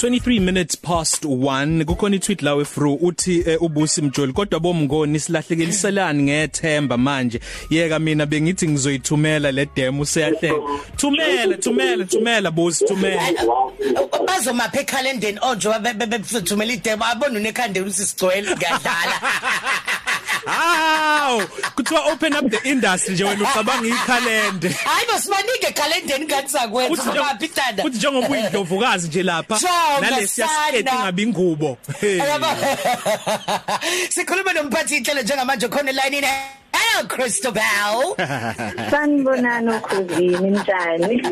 23 minutes past 1 kukhona itweet lawe through uthi uh, ubusi mjoli kodwa bomngoni silahlekeliselani ngethemba manje yeka mina bengithi ngizoyithumela le demo useyahleka thumela thumela thumela busi thumela bazomapha ekhalendeni onje bebethumela idemo abona unekhande usisigcwele ngadala Haw kuthiwa open up the industry nje wena ucabanga ikhalende. Hayi bosibanike ekhalendeni ngathi sakwethu ngaphi tanda futhi njengoba uyindlovukazi nje lapha nalesiya skate ingabi ingubo. Sikhuluma nomphathi inhlelo njengamanje khona line ine Hello Christabel. Sanibonani ukhuzini njani?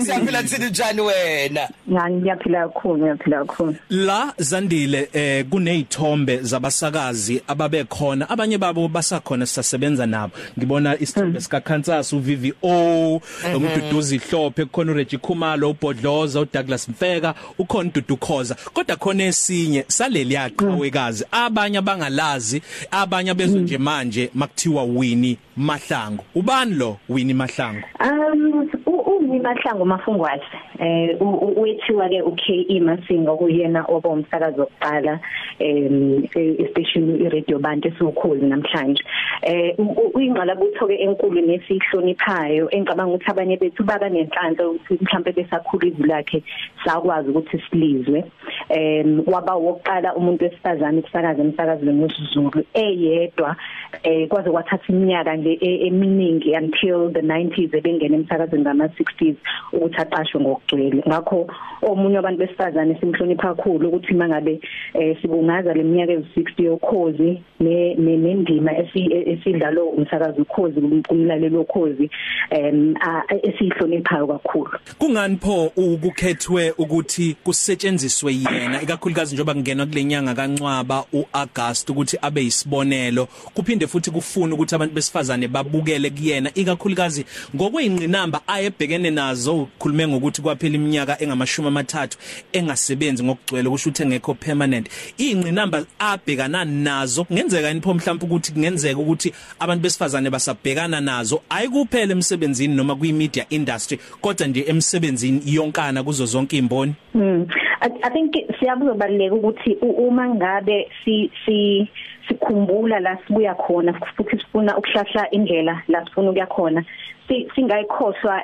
Siyaphila thina njani wena? Ngani ngiyaphila kakhulu ngiyaphila kakhulu. La Zandile eh kunezithombe zabasakazi ababe khona abanye babo basakhona sisasebenza nabo. Ngibona isithombe sika Kansas uVVO, uMduduzi Hlophe kukhona uReggie Khumalo, uBodloza, uDouglas Mfeka, ukhona Dudu Khoza. Kodwa khona esinye saleli yaqhawekazi abanye abangalazi, abanye bezwe nje manje makuthiwa Winnie Mahlangu? Ubani lo Winnie Mahlangu? Um uWinnie Mahlangu mafungwazi eh wethiwa ke uKE Masinga okuyena oba umsakazo wokuqala em especially iradio bantu esikhulu namhlanje. Eh uyingqalabutho ke enkulu nesihloniphayo engicabanga ukuthi abanye bethu baba nenhlanhla ukuthi mhlambe besakhula izwi lakhe sakwazi ukuthi silizwe. Em waba wokuqala umuntu wesifazane ukusakaza emsakazweni wesiZulu eyedwa eh kwaze kwathatha iminyaka nje e, eminingi until the 90s ebengena emsakazweni ngama 60s ukuthi aqashwe ngokugcwele ngakho omunye abantu besifazane simhlonipha kakhulu ukuthi mangabe eh, sibungaza leminyaka ewu60 yokhozi nendima esidlalo umsakazo ukhozi kumlalelo ukhozi em esihloniphayo kakhulu. Kungani pho ukukhethwe ukuthi kusetshenziswe yena? Ikakhulukazi njoba kungenwa kulenyanga kancwaba uAugust ukuthi abe isibonelo kuphinde futhi kufuna ukuthi abantu besifazane babukele kuyena. Ikakhulukazi ngokweinqinamba ayebhekene nazo ukhulume ngokuthi kwaphela iminyaka engamashumi amathathu engasebenzi ngokugcwele kusho ukuthi engekho permanent. Ingqinamba abhekana nazo kungenzeka inipho mhlawumbe ukuthi kungenzeka ukuthi abantu besifazane basabhekana nazo? Ayikuphela emsebenzini noma kwi media industry kodwa nje emsebenzini yonkana kuzo zonke imboni mm i, I think siyabuzobaleka ukuthi uma ngabe si si sikhumbula la sibuya khona futhi sifuna ukuhlahla indlela la sifuna ukuya khona singayikhohlwa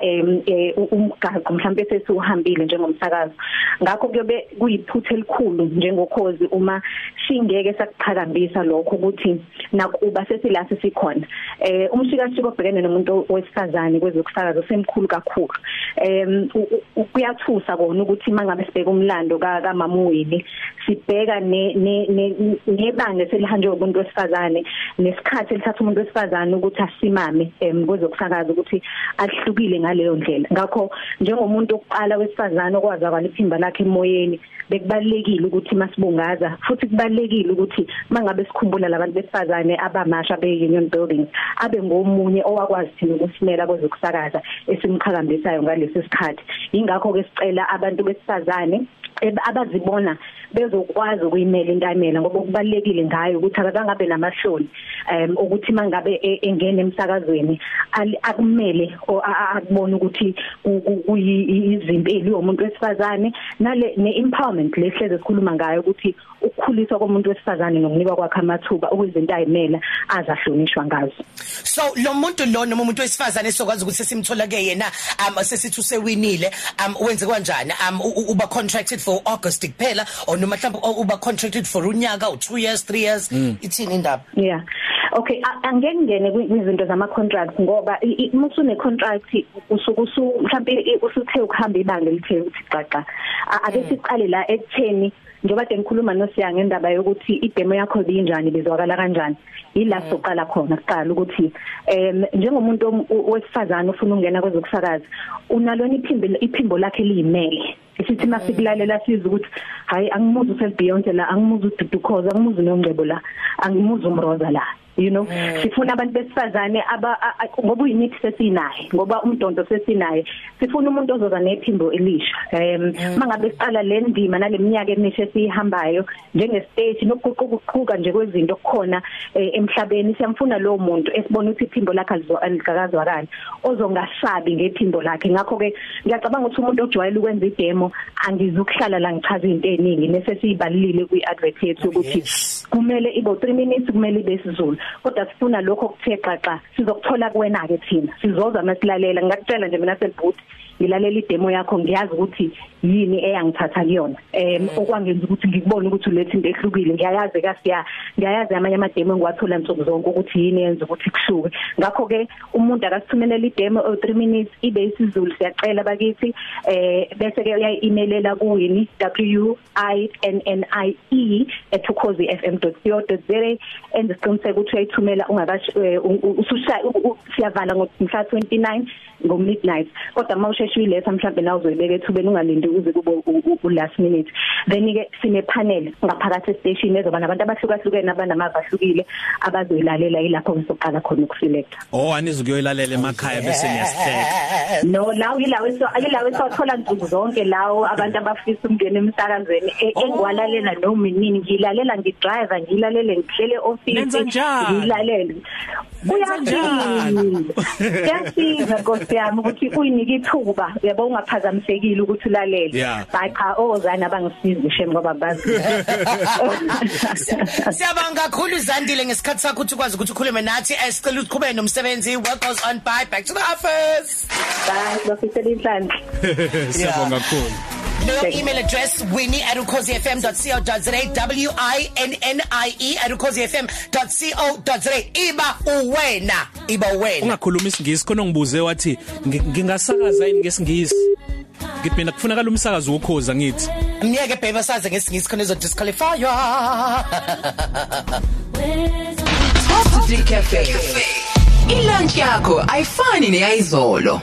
umgaqo mhlawumbe sesiuhambile njengomsakazo. Ngakho kuyobe kuyiphutha elikhulu njengokhozi uma singeke sakuphakambisa lokho ukuthi nakuba sesilase sikhona. Eh umshikashiko obhekene nomuntu wesifazane kwezokusakaza semkhulu kakhulu. Em kuyathusa kona ukuthi mangabe sibheka umlando kaMamuwini sibheka ne nebanga selihanjwe umuntu wesifazane nesikhathi elithatha umuntu wesifazane ukuthi asimame em kwezokusakaza ukuthi ahlukile ngaleyo ndlela. Ngakho njengomuntu oqala wesifazane okwazi akwaliphimba lakhe emoyeni bekubalekile ukuthi masibungaza futhi kubalekile ukuthi mangabe sikhumbula labantu besifazane abamasha be-union buildings abe ngomunye owakwazi thina ukusimela kwezokusakaza esimqhakambisayo ngalesi sikhathi. Ingakho ke sicela abantu besifazane abazibona bezokwazi ukuyimela intamela ngoba kubalekile ngayo ukuthi akabangabe namahloni um ukuthi mangabe engene emsakazweni akumele akubona ukuthi kuyizimpilo yomuntu wesifazane nale neempowerment lehleze sikhuluma ngayo ukuthi ukukhuliswa komuntu wesifazane nokunikwa kwakhe amathuba okuzinto ayimela azahlonishwa ngazo. So lo muntu lo noma umuntu wesifazane sokwazi ukuthi simthola ke yena um sesithi usewinile um wenze kanjani? Um uba contracted for August kuphela or noma mhlawumbe uba contracted for unyaka or 2 years 3 years ithini indaba? Yeah. Okay angeke ngene kwizinto zama contracts ngoba musune contract usuku usu mhlawumbe usuthe ukuhamba ibanga elithe ukuthi xaxa. Ake siqale la ekutheni njengoba ngikhuluma nosiyanga indaba yokuthi idemo yakho binjani bizwakala kanjani ila soqala khona kuqala ukuthi em njengomuntu wesifazana ufuna ukungena kwezokusakaza unalona iphimbo iphimbo lakhe liyimele. Isithi masikulalela sizwe ukuthi hayi angimuzi uSel Beyonce la angimuzi uDudu Khoza angimuzi noNgcebo la angimuzi uMroza la. You know sifuna abantu besifazane aba a- a- ngoba uyimithi sesinaye ngoba umdonto sesinaye sifuna umuntu ozoza nephimbo elisha. Em mangabe siqala le ndima naleminyaka emisha esihambayo njenge stage nokuquququka nje kwezinto kukhona eh, emhlabeni siyamfuna lo muntu esibona ukuthi iphimbo lakhe alizo- alikakazwakali ozongasabi ngephimbo lakhe. Ngakho ke ngiyacabanga ukuthi umuntu ojwayele ukwenza idemo angizukuhlala la ngichaza izinto eziningi nese siyibalile kwi advert yethu ukuthi kumele ibe 3 minutes kumele ibe isizulu. Kodwa sifuna lokho kuthe xaxa sizokuthola kuwena ke thina. Sizoza masilalela ngakutshela nje mina selbooth ngilalela idemo yakho ngiyazi ukuthi yini eyangithatha kuyona. Em okwangenza ukuthi ngikubone ukuthi ulethe into ehlukile. Ngiyayazi kasiya ngiyayazi amanye amademo engiwathola nsuku zonke ukuthi yini yenza ukuthi kuhluke. Ngakho ke umuntu akasithumelela idemo o 3 minutes ibe isizulu. Siyacela bakithi eh bese ke uyayi-emailela kuwini w i n n i e @ukhozifm.co.za enze isiqiniseko ukuthi uyayithumela ungakash eh, u- u- usushaya u- u- siyavala ngomhla 29 ngo midnight kodwa mawusheshe uyiletha mhlawumbe nawe uzoyibeka ethubeni ungalindi uze kube u- u- u last minute. Then ke sine panel ngaphakathi estation ezoba nabantu abahlukahlukene abanamava ahlukile abazoyilalela yilapho ngisoqala khona ukuselecta oh anizukuyoyilalela emakhaya bese niyasihleka. No lawo yilawo eso yilawo esothola nsuku zonke lawo abantu abafisa umngena emsakazweni e- engwalalela noma inini. Ngilalela ngidriver ngilalele ngihlele office Nenza njani? ngilalele Nenza njani? kuyasiza nkosi yami ukuthi uyinika ithuba. Yabo ungaphazamisekile ukuthi ulalele. Yeah. hayi cha ozana abangisizi shem ngoba bazi. Siyabonga kakhulu Zandile ngesikhathi sakho ukuthi ukwazi ukuthi ukhulume nathi. Esicela uqhubeke nomsebenzi. Work goes on bye back to the office. Bye bafisela inhlanhla siyabonga kakhulu. Leyo email address winnie@ukhozifm.co.za w i n n i e @ukhozifm.co.za iba uwena iba uwena. Ungakhuluma isingisi khona ngibuze wathi "Ngi- ngingasakaza yini ngesingisi? Ngithi mina kufunakala umsakazo wokhoza ngithi. Mnyeke baby saze ngesingisi khona izo disqualify Top Cafe. Ilunch yakho ayifani neyizolo.